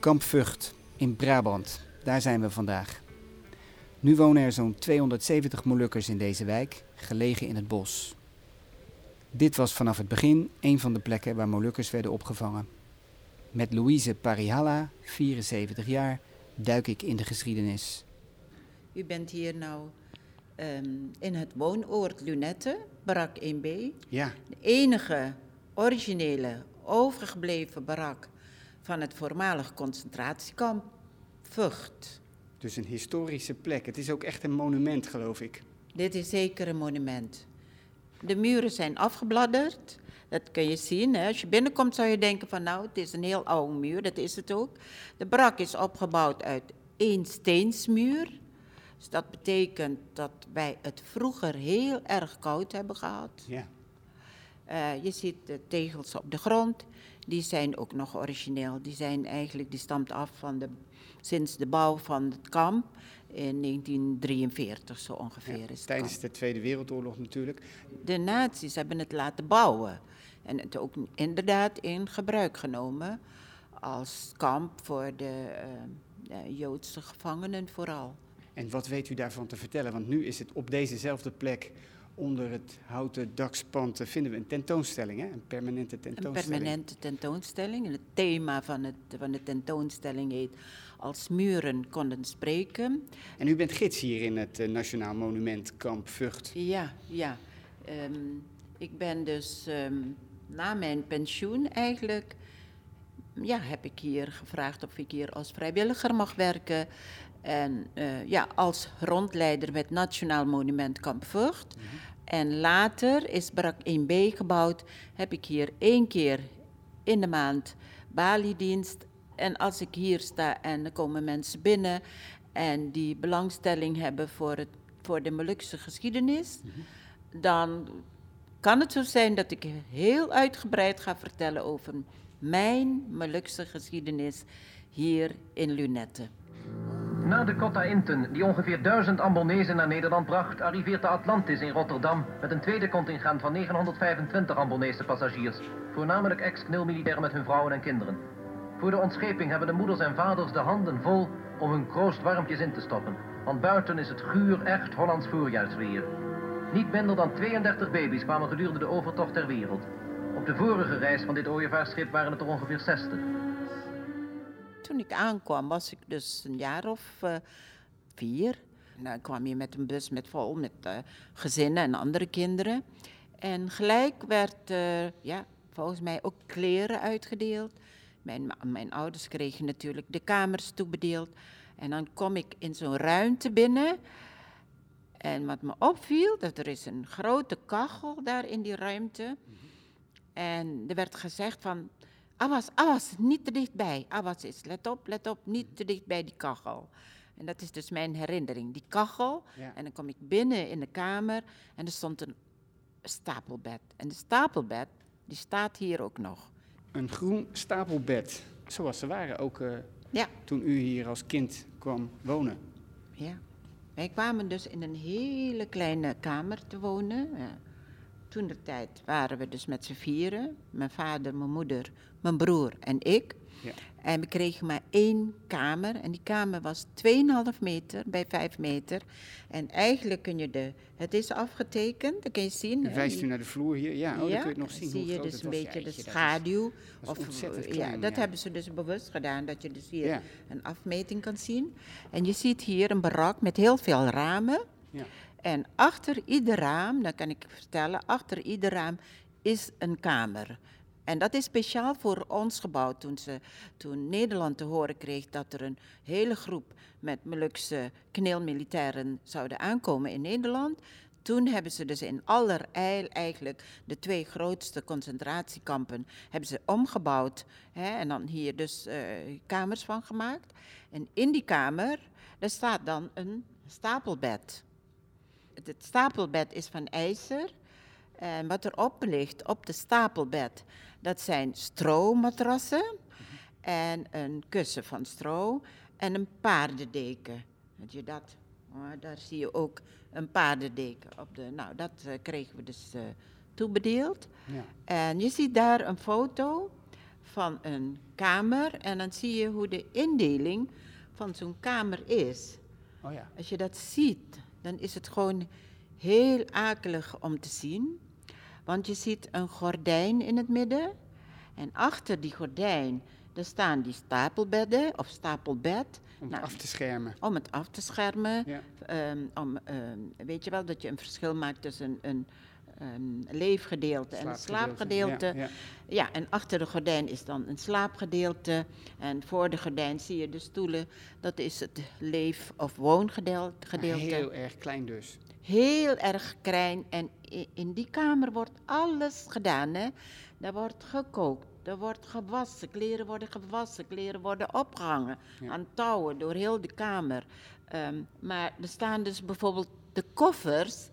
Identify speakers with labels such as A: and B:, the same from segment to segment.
A: Kamp Vught in Brabant, daar zijn we vandaag. Nu wonen er zo'n 270 Molukkers in deze wijk, gelegen in het bos. Dit was vanaf het begin een van de plekken waar Molukkers werden opgevangen. Met Louise Parihalla, 74 jaar, duik ik in de geschiedenis.
B: U bent hier nou ehm, in het woonoord Lunette, barak 1B.
A: Ja,
B: De enige originele overgebleven barak van het voormalig concentratiekamp Vught.
A: dus een historische plek. Het is ook echt een monument, geloof ik.
B: Dit is zeker een monument. De muren zijn afgebladderd. Dat kun je zien. Hè. Als je binnenkomt zou je denken van nou, het is een heel oude muur. Dat is het ook. De barak is opgebouwd uit één steensmuur. Dus dat betekent dat wij het vroeger heel erg koud hebben gehad.
A: Ja.
B: Eh, je ziet de tegels op de grond. Die zijn ook nog origineel. Die zijn eigenlijk, die stamt af van de, sinds de bouw van het kamp in 1943 zo ongeveer.
A: Ja,
B: is
A: Tijdens
B: kamp.
A: de Tweede Wereldoorlog natuurlijk.
B: De nazi's hebben het laten bouwen. En het ook inderdaad in gebruik genomen als kamp voor de eh, eh, Joodse gevangenen vooral.
A: En wat weet u daarvan te vertellen? Want nu is het op dezezelfde plek onder het houten dakspand eh, vinden we een tentoonstelling, hè? een permanente
B: Een
A: tentoonstelling.
B: permanente tentoonstelling. En het thema van, het, van de tentoonstelling heet Als muren konden spreken.
A: En u bent gids hier in het eh, Nationaal Monument Kamp Vught.
B: Ja, ja. Ehm, ik ben dus ehm, na mijn pensioen eigenlijk, ja, heb ik hier gevraagd of ik hier als vrijwilliger mag werken. En eh, ja, als rondleider met Nationaal Monument Kamp Vught. En later is Barak 1B gebouwd, heb ik hier één keer in de maand baliedienst. En als ik hier sta en er komen mensen binnen en die belangstelling hebben voor, het, voor de Molukse geschiedenis, dan kan het zo zijn dat ik heel uitgebreid ga vertellen over mijn Molukse geschiedenis hier in Lunette.
C: Na de Cotta Inten, die ongeveer duizend Ambonezen naar Nederland bracht, arriveert de Atlantis in Rotterdam met een tweede contingent van 925 Ambonese passagiers, voornamelijk ex-knilmilitairen met hun vrouwen en kinderen. Voor de ontscheping hebben de moeders en vaders de handen vol om hun kroost warmpjes in te stoppen, want buiten is het guur echt Hollands voorjaarsweer. Niet minder dan 32 baby's kwamen gedurende de overtocht ter wereld. Op de vorige reis van dit ooievaarsschip waren het er ongeveer 60.
B: Toen ik aankwam was ik dus een jaar of eh, vier. Nou, ik kwam hier met een bus met vol met eh, gezinnen en andere kinderen. En gelijk werd, eh, ja, volgens mij ook kleren uitgedeeld. Mijn, mijn ouders kregen natuurlijk de kamers toebedeeld. En dan kom ik in zo'n ruimte binnen. En wat me opviel, dat er is een grote kachel daar in die ruimte. En er werd gezegd van, Awas, Awas, niet te dichtbij. Awas is, let op, let op, niet te dicht bij die kachel. En dat is dus mijn herinnering, die kachel.
A: Ja.
B: En dan kom ik binnen in de kamer en er stond een stapelbed. En de stapelbed, die staat hier ook nog.
A: Een groen stapelbed, zoals ze waren ook eh,
B: Ja,
A: toen u hier als kind kwam wonen.
B: ja. Wij kwamen dus in een hele kleine kamer te wonen. Ja. Toen de tijd waren we dus met z'n vieren. Mijn vader, mijn moeder, mijn broer en ik.
A: Ja.
B: En we kregen maar één kamer. En die kamer was 2,5 meter bij 5 meter. En eigenlijk kun je de... Het is afgetekend, dat kun je zien. Hè.
A: wijst u naar de vloer hier? Ja, oh, dan kun je het nog zien.
B: zie je dus een beetje de
A: dat is-
B: schaduw.
A: dat ontzettend
B: ja, dat
A: ja.
B: hebben ze dus bewust gedaan, dat je dus hier
A: Ja.
B: een afmeting kan zien. En je ziet hier een barak met heel veel ramen.
A: Ja.
B: En achter ieder raam, dat kan ik vertellen, achter ieder raam is een kamer. En dat is speciaal voor ons gebouwd toen, ze, toen Nederland te horen kreeg dat er een hele groep met Molukse kneelmilitairen zouden aankomen in Nederland. toen hebben ze dus in allerijl eigenlijk de twee grootste concentratiekampen hebben ze omgebouwd. Hè, en dan hier dus eh, kamers van gemaakt. En in die kamer, daar staat dan een stapelbed. Het, stapelbed is van ijzer. En wat erop ligt, op de stapelbed, dat zijn stroommatrassen en een kussen van stro en een paardendeken. Je dat? Oh, daar zie je ook een paardendeken op de. Nou, dat eh, kregen we dus eh, toebedeeld.
A: Ja.
B: En je ziet daar een foto van een kamer en dan zie je hoe de indeling van zo'n kamer is.
A: Oh ja.
B: Als je dat ziet, dan is het gewoon heel akelig om te zien. Want je ziet een gordijn in het midden. En achter die gordijn, daar staan die stapelbedden of stapelbed.
A: Om
B: Nou,
A: het af te schermen.
B: Om het af te schermen.
A: Ja.
B: Ehm, om, ehm, weet je wel dat je een verschil maakt tussen een, een leefgedeelte en een slaapgedeelte.
A: Ja, ja.
B: Ja, en achter de gordijn is dan een slaapgedeelte. En voor de gordijn zie je de stoelen. Dat is het leef- of woongedeelte.
A: Heel erg klein dus.
B: Heel erg klein. En in die kamer wordt alles gedaan. Hè? Er wordt gekookt, er wordt gewassen, kleren worden gewassen, kleren worden opgehangen
A: Ja.
B: aan touwen door heel de kamer. Ehm, maar er staan dus bijvoorbeeld de koffers.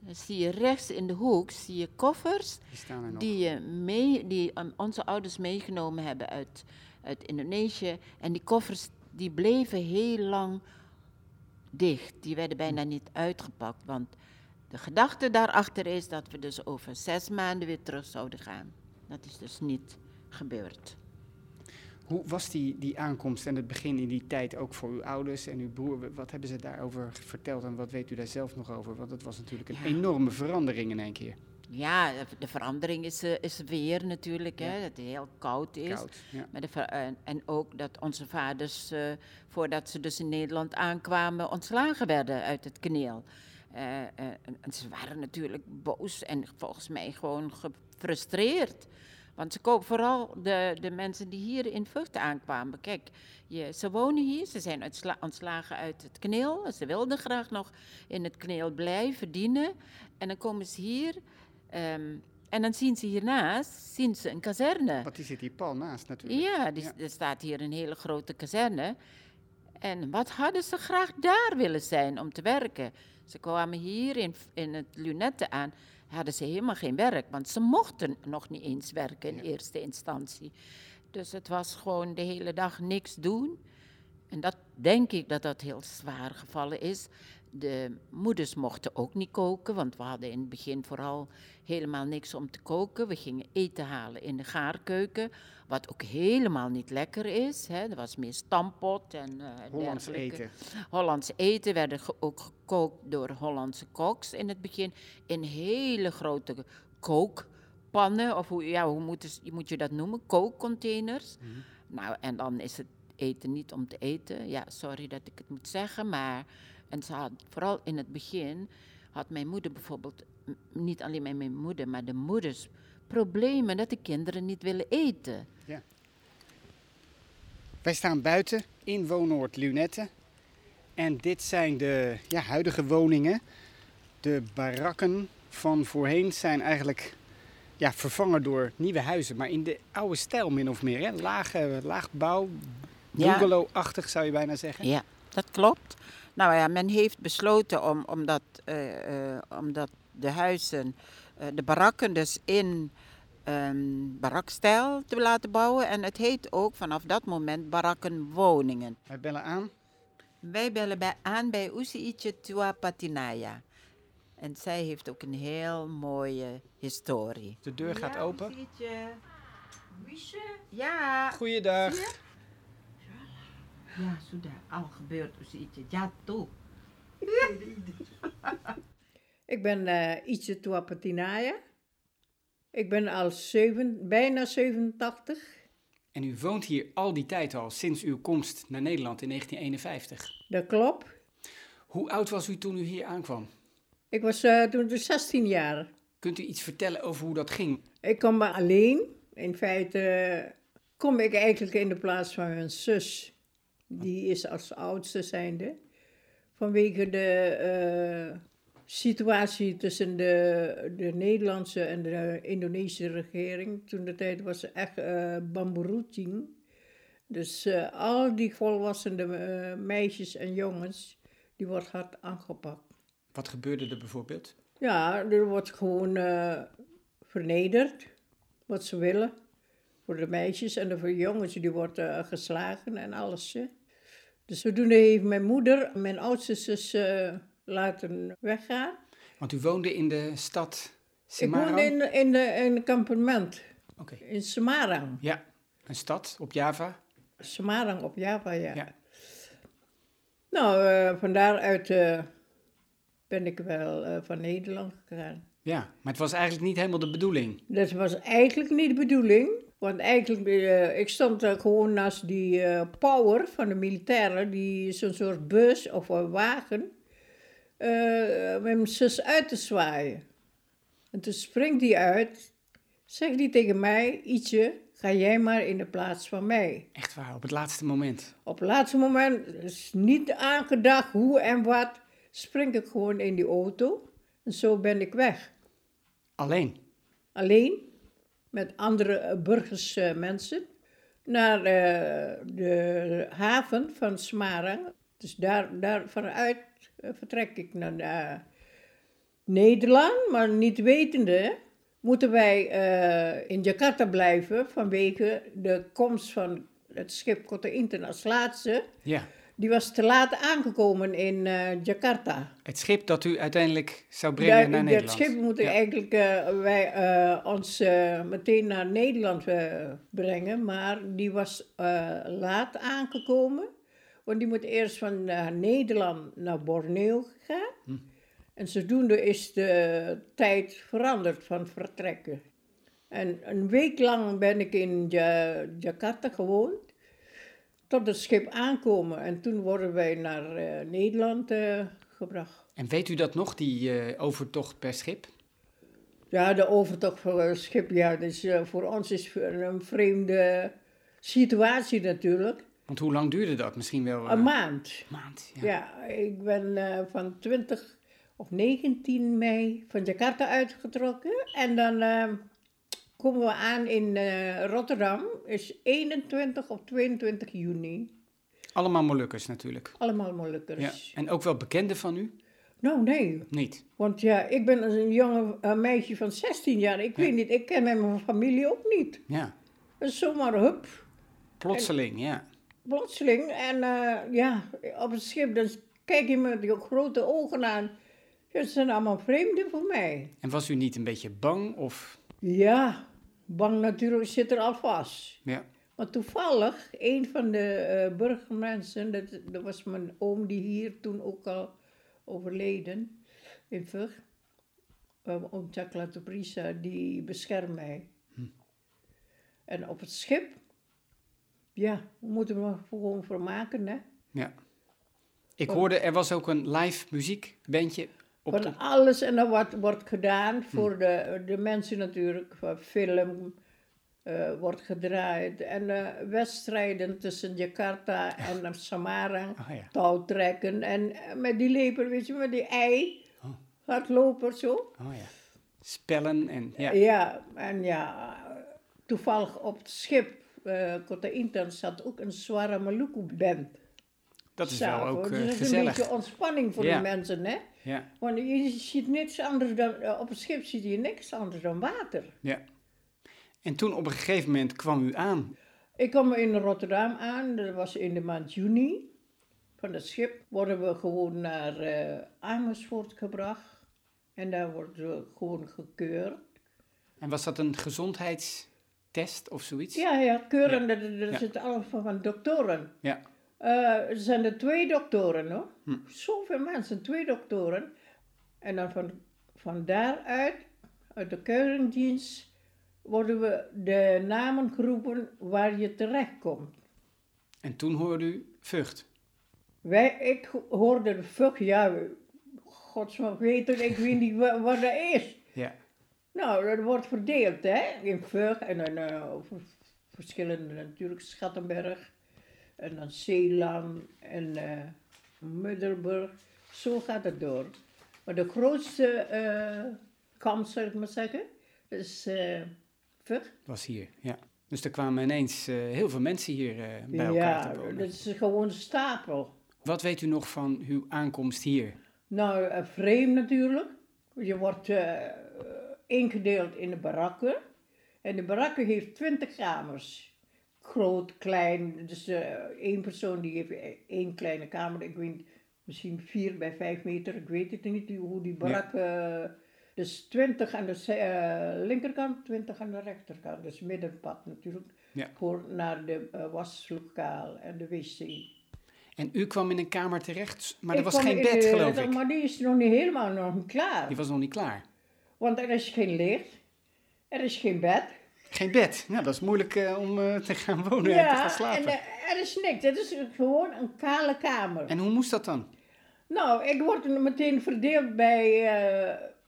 B: Dan zie je rechts in de hoek zie je koffers
A: Die staan er nog.
B: die, je mee, die um, onze ouders meegenomen hebben uit, uit Indonesië. En die koffers die bleven heel lang dicht. Die werden bijna niet uitgepakt. Want de gedachte daarachter is dat we dus over zes maanden weer terug zouden gaan. Dat is dus niet gebeurd.
A: Hoe was die, die aankomst en het begin in die tijd ook voor uw ouders en uw broer? Wat hebben ze daarover verteld en wat weet u daar zelf nog over? Want het was natuurlijk een
B: Ja.
A: enorme verandering in één keer.
B: Ja, de verandering is, eh, is weer natuurlijk, hè, dat het heel koud is.
A: Koud. Ja.
B: Maar de ver- en, en ook dat onze vaders, eh, voordat ze dus in Nederland aankwamen, ontslagen werden uit het kneel. Eh, eh, en, en ze waren natuurlijk boos en volgens mij gewoon gefrustreerd. Want ze kopen vooral de, de mensen die hier in Vught aankwamen. Kijk, je, ze wonen hier, ze zijn uitsla- ontslagen uit het kneel. Ze wilden graag nog in het kneel blijven dienen. En dan komen ze hier ehm, en dan zien ze hiernaast zien ze een kazerne.
A: Want die zit hier pal naast natuurlijk.
B: Ja, die,
A: Ja.
B: er staat hier een hele grote kazerne. En wat hadden ze graag daar willen zijn om te werken? Ze kwamen hier in, in het Lunette aan, hadden ze helemaal geen werk, want ze mochten nog niet eens werken in
A: Ja.
B: eerste instantie. Dus het was gewoon de hele dag niks doen. En dat denk ik dat dat heel zwaar gevallen is. De moeders mochten ook niet koken, want we hadden in het begin vooral helemaal niks om te koken. We gingen eten halen in de gaarkeuken, wat ook helemaal niet lekker is. Hè. Er was meer stampot en eh
A: Hollands
B: dergelijke.
A: eten.
B: Hollands eten werden ge- ook gekookt door Hollandse koks in het begin in hele grote kookpannen, of hoe, ja, hoe moet je dat noemen? Kookcontainers.
A: Mhm.
B: Nou, en dan is het eten niet om te eten. Ja, sorry dat ik het moet zeggen, maar en ze had, vooral in het begin had mijn moeder bijvoorbeeld, niet alleen mijn- moeder, maar de moeders, problemen dat de kinderen niet willen eten.
A: Wij staan buiten in Woonoord Lunette. En dit zijn de ja, huidige woningen. De barakken van voorheen zijn eigenlijk ja, vervangen door nieuwe huizen. Maar in de oude stijl min of meer. Hè? Lage, laag bouw,
B: Ja.
A: bungalow-achtig zou je bijna zeggen.
B: Ja, dat klopt. Nou ja, men heeft besloten om, omdat, eh, eh, omdat de huizen, eh, de barakken dus in ehm, barakstijl te laten bouwen. En het heet ook vanaf dat moment barakkenwoningen.
A: Wij bellen aan.
B: Wij bellen bij, aan bij Usiitje Tua Patinaya. En zij heeft ook een heel mooie historie.
A: De deur gaat
B: Ja,
A: open.
B: Usiitje. Ja.
A: Goeiedag.
B: Zie Ja, sudah. Al gebeurd Usiitje. Jatuh.
D: Ik ben eh Ietje Tuapatinaya. Ik ben al zeven, bijna 87.
A: En u woont hier al die tijd al, sinds uw komst naar Nederland in 1951.
D: Dat klopt.
A: Hoe oud was u toen u hier aankwam?
D: Ik was eh, toen dus 16 jaar.
A: Kunt u iets vertellen over hoe dat ging?
D: Ik kwam maar alleen. In feite eh, kom ik eigenlijk in de plaats van mijn zus. Die is als oudste zijnde. Vanwege de, eh, situatie tussen de, de Nederlandse en de Indonesische regering. Toen de tijd was echt uh, bamboeroeting. Dus uh, al die volwassene uh, meisjes en jongens, die wordt hard aangepakt.
A: Wat gebeurde er bijvoorbeeld?
D: Ja, er wordt gewoon uh, vernederd, wat ze willen. Voor de meisjes en de voor jongens, die worden geslagen en alles. Dus zodoende heeft mijn moeder, mijn oudste zus, laten weggaan.
A: Want u woonde in de stad Semarang?
D: Ik woonde in, in, de, in een kampement.
A: Okay.
D: In Semarang.
A: Ja, een stad op Java?
D: Semarang op Java, ja.
A: ja.
D: Nou, uh, van daaruit uh, ben ik wel van Nederland gegaan.
A: Ja, maar het was eigenlijk niet helemaal de bedoeling.
D: Dat was eigenlijk niet de bedoeling. Want eigenlijk, ik stond gewoon naast die power van de militairen, die zo'n soort bus of een wagen met mijn zus uit te zwaaien. En toen springt die uit, zegt die tegen mij, Ietje, ga jij maar in de plaats van mij.
A: Echt waar, op het laatste moment?
D: Op het laatste moment, is niet aangedacht hoe en wat, spring ik gewoon in die auto en zo ben ik weg.
A: Alleen?
D: Alleen, met andere burgers, uh, mensen, naar uh, de haven van Smarang. Dus daar, daar vanuit vertrek ik naar Nederland, maar niet wetende moeten wij in Jakarta blijven vanwege de komst van het schip Kota Inten als laatste.
A: Ja.
D: Die was te laat aangekomen in Jakarta.
A: Het schip dat u uiteindelijk zou brengen naar Nederland?
D: Het schip moeten ja. eigenlijk wij ons meteen naar Nederland brengen, maar die was laat aangekomen. Want die moet eerst van Nederland naar Borneo gaan.
A: Hm.
D: En zodoende is de tijd veranderd van vertrekken. En een week lang ben ik in ja Jakarta gewoond. Tot het schip aankomen. En toen worden wij naar uh, Nederland uh, gebracht.
A: En weet u dat nog, die overtocht per schip?
D: Ja, de overtocht het schip, ja. Dus voor ons is een vreemde situatie natuurlijk.
A: Want hoe lang duurde dat? Misschien wel...
D: Een maand.
A: maand, ja.
D: ja. ik ben van 20 of 19 mei van Jakarta uitgetrokken. En dan komen we aan in Rotterdam. is 21 of 22 juni.
A: Allemaal Molukkers natuurlijk.
D: Allemaal Molukkers.
A: Ja. En ook wel bekenden van u?
D: Nou, nee.
A: Niet?
D: Want ja, ik ben een jonge meisje van 16 jaar. Ik ja. weet niet, ik ken mijn familie ook niet.
A: Ja.
D: Dus zomaar hup.
A: Plotseling, en, ja
D: plotseling. En uh, ja, op het schip, dan kijk je me die grote ogen aan. Het zijn allemaal vreemden voor mij.
A: En was u niet een beetje bang? Of?
D: Ja, bang natuurlijk zit er al vast.
A: Ja.
D: Maar toevallig, een van de uh, burgermensen, dat, dat was mijn oom die hier toen ook al overleden, in Vug. Uh, oom Prisa, die beschermt mij.
A: Hm.
D: En op het schip ja, we moeten er gewoon voor maken, hè.
A: Ja. Ik hoorde, er was ook een live muziekbandje. Op
D: Van alles en dat wordt, wordt gedaan voor hm. de, de mensen natuurlijk. Film uh, wordt gedraaid. En uh, wedstrijden tussen Jakarta en Samarang.
A: Oh, ja.
D: Touwtrekken. En met die leper, weet je, met die ei.
A: Oh.
D: Hardloper zo.
A: Oh ja. Spellen en ja.
D: Ja, en ja, toevallig op het schip Kota Intan zat ook een zware Maluku band.
A: Dat is wel ook uh,
D: dat is
A: gezellig.
D: een beetje ontspanning voor
A: ja.
D: de mensen, hè?
A: Ja.
D: Want je ziet niks anders dan, uh, op het schip zie je niks anders dan water.
A: Ja. En toen op een gegeven moment kwam u aan.
D: Ik kwam in Rotterdam aan, dat was in de maand juni. Van het schip worden we gewoon naar uh, Amersfoort gebracht. En daar worden we gewoon gekeurd.
A: En was dat een gezondheids test of zoiets?
D: Ja, ja, keuren, ja. er ja. zitten allemaal van doktoren.
A: Ja.
D: Uh, er zijn er twee doktoren, hoor.
A: Hm.
D: Zoveel mensen, twee doktoren. En dan van, van daaruit, uit de keurendienst, worden we de namen geroepen waar je terecht komt.
A: En toen hoorde u Vught?
D: Wij, ik hoorde de Vught, ja, godsmacht weten, ik weet niet wat, wat dat is.
A: Ja.
D: Nou, dat wordt verdeeld, hè, in Vught en dan uh, verschillende natuurlijk, Schattenberg en dan Zeeland en uh, Mudderburg. Zo gaat het door. Maar de grootste eh, kamp, zou ik maar zeggen, is Vught.
A: Was hier, ja. Dus er kwamen ineens heel veel mensen hier bij elkaar
D: Ja,
A: te wonen.
D: dat is gewoon een stapel.
A: Wat weet u nog van uw aankomst hier?
D: Nou, vreemd natuurlijk. Je wordt ingedeeld in de barakken. En de barakken heeft twintig kamers. Groot, klein. Dus eh, één persoon die heeft eh, één kleine kamer. Ik weet misschien vier bij vijf meter. Ik weet het niet hoe die barakken... Dus twintig aan de eh, linkerkant, twintig aan de rechterkant. Dus middenpad natuurlijk.
A: Ja.
D: Voor naar de eh, waslokaal en de wc.
A: En u kwam in een kamer terecht, maar er was geen bed,
D: de-
A: geloof ik.
D: Maar die is nog niet helemaal nog niet klaar.
A: Die was nog niet klaar.
D: Want er is geen licht, er is geen bed.
A: Geen bed. Nou, dat is moeilijk eh, om eh, te gaan wonen en te gaan slapen.
D: en
A: En,
D: eh, er is niks. Het is gewoon een kale kamer.
A: hoe moest dat dan?
D: Nou, ik word meteen verdeeld bij,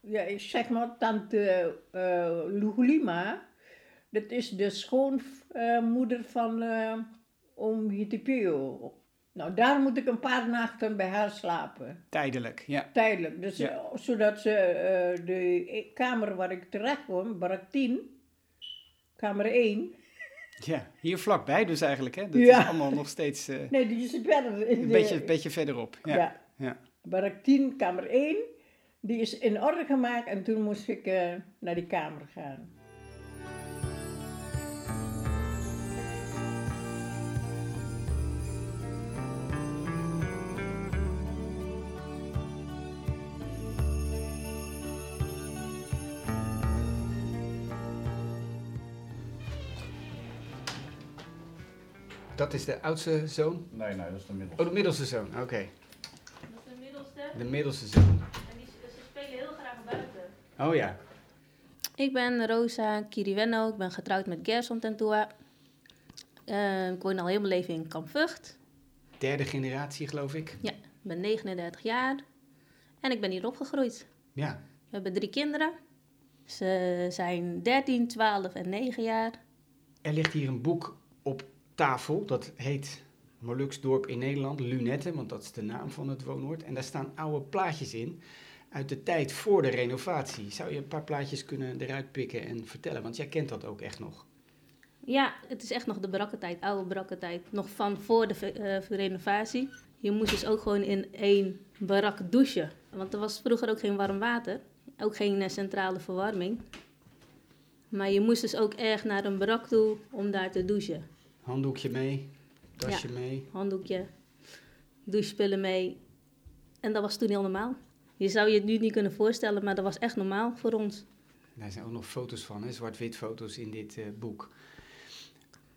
D: ja, ik zeg maar, tante Lugulima. Dat is de schoonmoeder van oom Hitipio. Nou, daar moet ik een paar nachten bij haar slapen.
A: Tijdelijk, ja.
D: Tijdelijk. Dus,
A: Ja.
D: zodat ze de kamer waar ik terecht kom, barak 10, kamer 1.
A: Ja, hier vlakbij dus eigenlijk, hè? Dat
D: Ja.
A: is allemaal nog steeds eh,
D: Nee, die is verder. in
A: een
D: de-
A: beetje, beetje verderop. Ja.
D: Ja.
A: ja.
D: Barak 10, kamer 1. Die is in orde gemaakt en toen moest ik eh, naar die kamer gaan.
A: Dat is de oudste zoon?
E: Nee, nee, dat is de middelste.
A: Oh, de middelste zoon, oké.
F: Dat is de middelste.
A: De middelste zoon.
F: En die, ze spelen heel graag buiten.
A: Oh ja.
F: Ik ben Rosa Kiriwenno. Ik ben getrouwd met Gerson Tentua. Eh, ik woon al heel mijn leven in Kamp Vught.
A: Derde generatie, geloof ik.
F: Ja, ik ben 39 jaar. En ik ben hier opgegroeid.
A: Ja.
F: We hebben drie kinderen. Ze zijn 13, 12 en 9 jaar.
A: Er ligt hier een boek op tafel. Dat heet Moluksdorp in Nederland. Lunetten, want dat is de naam van het woonoord. En daar staan oude plaatjes in uit de tijd voor de renovatie. Zou je een paar plaatjes kunnen eruit pikken en vertellen? Want jij kent dat ook echt nog.
F: Ja, het is echt nog de brakkentijd, oude brakkentijd. Nog van voor de eh, renovatie. Je moest dus ook gewoon in één barak douchen. Want er was vroeger ook geen warm water. Ook geen eh, centrale verwarming. Maar je moest dus ook echt naar een barak toe om daar te douchen.
A: Handdoekje mee, tasje mee.
F: Handdoekje, douchespullen mee. En dat was toen heel normaal. Je zou je het nu niet kunnen voorstellen, maar dat was echt normaal voor ons.
A: Daar zijn ook nog foto's van, zwart-wit foto's in dit eh, boek.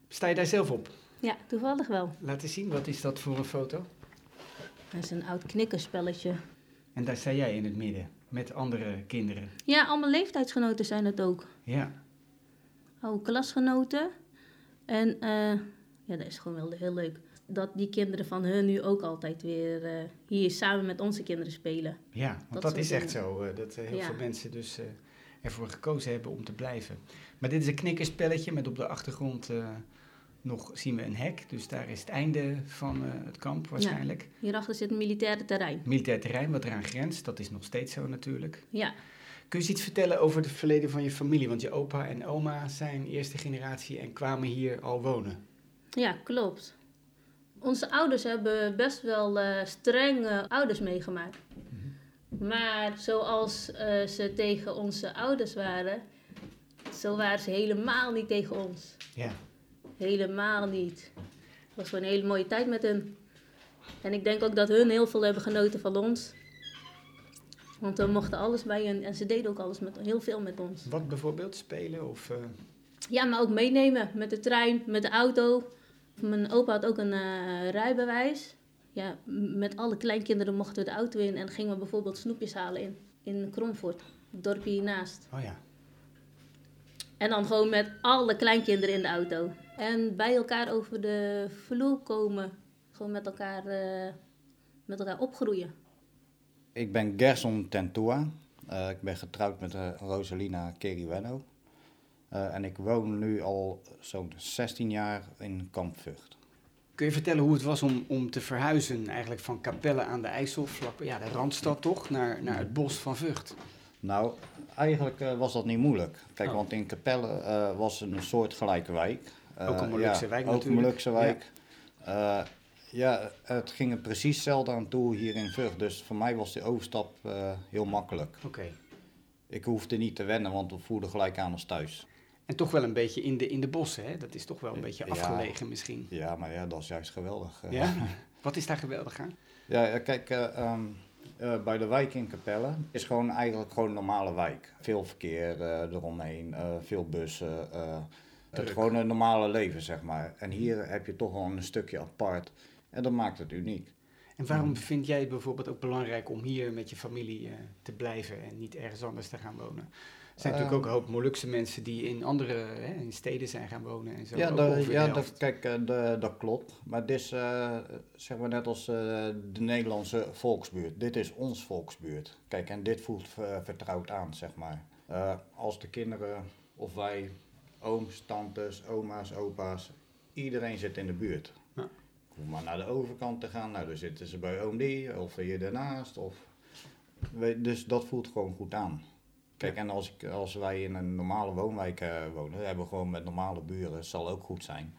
A: Sta je daar zelf op?
F: Ja, toevallig wel.
A: Laat eens zien, wat is dat voor een foto?
F: Dat is een oud knikkerspelletje.
A: En daar sta jij in het midden, met andere kinderen.
F: Ja, allemaal leeftijdsgenoten zijn het ook.
A: Ja,
F: oude klasgenoten. En eh, ja, dat is gewoon wel heel leuk. Dat die kinderen van hun nu ook altijd weer eh, hier samen met onze kinderen spelen.
A: ja want
F: Dat
A: is echt
F: dingen.
A: zo. eh, dat heel
F: Ja.
A: veel mensen dus ervoor gekozen hebben om te blijven. Maar dit is een knikkerspelletje met op de achtergrond nog zien we een hek. Dus daar is het einde van het kamp waarschijnlijk.
F: Hierachter zit een militaire terrein.
A: Militair terrein wat eraan grenst, dat is nog steeds zo natuurlijk.
F: Ja,
A: Kun je eens iets vertellen over het verleden van je familie? Want je opa en oma zijn eerste generatie en kwamen hier al wonen.
F: ja klopt. Onze ouders hebben best wel eh strenge ouders meegemaakt. Maar zoals eh, ze tegen onze ouders waren, zo waren ze helemaal niet tegen ons.
A: Ja,
F: Helemaal niet. Het was gewoon een hele mooie tijd met hun. En ik denk ook dat hun heel veel hebben genoten van ons. Want we mochten alles bij hen en ze deden ook alles met, heel veel met ons.
A: wat bijvoorbeeld? Spelen of... eh,
F: Ja, maar ook meenemen met de trein, met de auto. Mijn opa had ook een eh, rijbewijs. Ja, met alle kleinkinderen mochten we de auto in en gingen we bijvoorbeeld snoepjes halen in, in Kromvoort, het dorpje hiernaast.
A: oh ja,
F: En dan gewoon met alle kleinkinderen in de auto. En bij elkaar over de vloer komen. Gewoon met elkaar, eh, met elkaar opgroeien.
E: Ik ben Gerson Tentua. Eh, ik ben getrouwd met eh, Rosalina Keriwenno. Eh, en ik woon nu al zo'n 16 jaar in Kamp Vught.
A: Kun je vertellen hoe het was om, om te verhuizen eigenlijk van Capelle aan de IJssel, vlak, ja, de Randstad toch, naar, naar het bos van Vught?
E: Nou, eigenlijk was dat niet moeilijk. Kijk,
A: Oh.
E: want in Capelle eh, was een soort gelijke wijk.
A: Ook een Molukse
E: ja,
A: wijk
E: Ook een
A: natuurlijk.
E: Molukse wijk. Ja. Ja, het ging er precies hetzelfde aan toe hier in Vught. Dus voor mij was die overstap eh, heel makkelijk.
A: Oké.
E: Ik hoefde niet te wennen, want we voelden gelijk aan als thuis.
A: En toch wel een beetje in de, in de bossen, hè? Dat is toch wel een beetje
E: Ja.
A: afgelegen misschien.
E: Ja, maar ja, dat is juist geweldig. Eh,
A: Ja? Wat is daar geweldig aan?
E: Ja, ja, kijk, eh, ehm, eh, bij de wijk in Capelle is gewoon eigenlijk gewoon een normale wijk. Veel verkeer eh, eromheen, eh, veel bussen. eh, het gewoon een normale leven, zeg maar. En hier heb je toch wel een stukje apart. En dat maakt het uniek.
A: En waarom vind jij het bijvoorbeeld ook belangrijk om hier met je familie eh, te blijven en niet ergens anders te gaan wonen? Er zijn natuurlijk ook
E: Ehm.
A: een hoop Molukse mensen die in andere hè, in steden zijn gaan wonen en zo.
E: ja,
A: ook
E: ja dat, kijk, eh, de- dat klopt. Maar dit is, eh, zeg maar net als eh, de Nederlandse volksbuurt. Dit is ons volksbuurt. Kijk, en dit voelt eh, vertrouwd aan, zeg maar. Eh, als de kinderen of wij, ooms, tantes, oma's, opa's, iedereen zit in de buurt. Hoef maar naar de overkant te gaan. Nou, dan zitten ze bij oom die, of hier daarnaast. Of... Dus dat voelt gewoon goed aan. Kijk, en als, ik, als wij in een normale woonwijk eh, wonen, hebben we gewoon met normale buren, het zal ook goed zijn.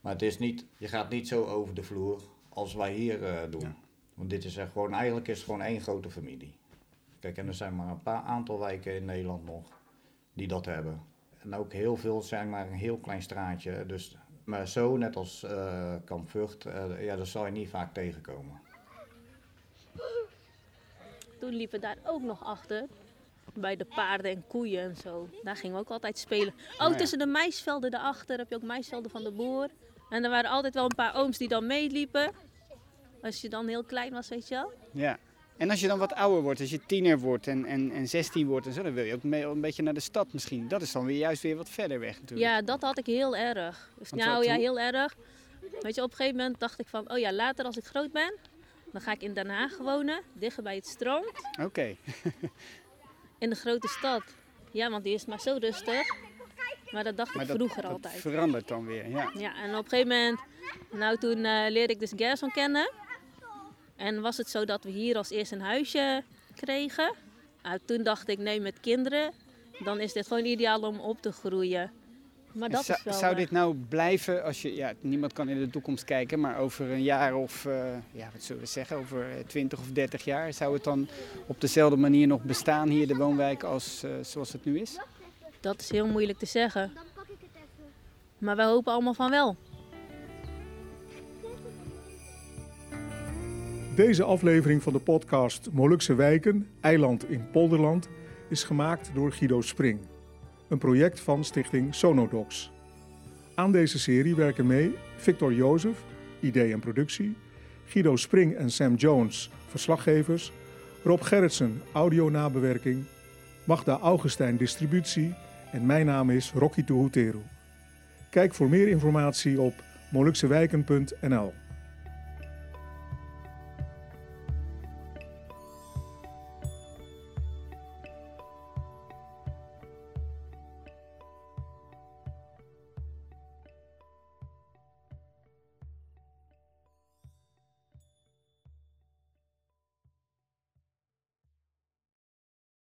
E: Maar het is niet, je gaat niet zo over de vloer als wij hier eh, doen.
A: Ja.
E: Want dit is echt gewoon, eigenlijk is het gewoon één grote familie. Kijk, en er zijn maar een paar aantal wijken in Nederland nog die dat hebben. En ook heel veel zijn maar een heel klein straatje. Dus, maar zo, net als eh Kamp Vught, eh, ja, dat zal je niet vaak tegenkomen.
F: Toen liepen daar ook nog achter. Bij de paarden en koeien en zo. Daar gingen we ook altijd spelen. Oh,
A: ja.
F: tussen de maisvelden daarachter heb je ook maisvelden van de boer. En er waren altijd wel een paar ooms die dan meeliepen. Als je dan heel klein was, weet je wel.
A: Ja. En als je dan wat ouder wordt, als je tiener wordt en, en, en 16 wordt en zo, dan wil je ook mee, een beetje naar de stad misschien. Dat is dan weer juist weer wat verder weg natuurlijk.
F: Ja, dat had ik heel erg. Dus, nou
A: wat
F: ja, heel erg. Weet je, op een gegeven moment dacht ik van... Oh ja, later als ik groot ben, dan ga ik in Den Haag wonen. Dichter bij het strand.
A: Oké.
F: In de grote stad. Ja, want die is maar zo rustig. Maar dat dacht
A: Maar
F: ik
A: dat,
F: vroeger
A: dat
F: altijd.
A: verandert dan weer, ja.
F: Ja, en op een gegeven moment, nou toen eh, leerde ik dus Gerson kennen. En was het zo dat we hier als eerst een huisje kregen. Nou, toen dacht ik, nee, met kinderen, dan is dit gewoon ideaal om op te groeien. Maar dat
A: zou,
F: is wel...
A: zou
F: eh,
A: dit nou blijven als je, ja, niemand kan in de toekomst kijken, maar over een jaar of, eh, ja, wat zullen we zeggen, over eh, 20 of 30 jaar, zou het dan op dezelfde manier nog bestaan hier, de woonwijk, als, eh, zoals het nu is?
F: Dat is heel moeilijk te zeggen. Maar wij hopen allemaal van wel.
G: Deze aflevering van de podcast Molukse Wijken, Eiland in Polderland, is gemaakt door Guido Spring. Een project van stichting Sonodox. Aan deze serie werken mee Victor Jozef, idee en productie, Guido Spring en Sam Jones, verslaggevers, Rob Gerritsen, audio-nabewerking, Magda Augustijn, distributie en mijn naam is Rocky Tuhuteru. Kijk voor meer informatie op moluksewijken.nl.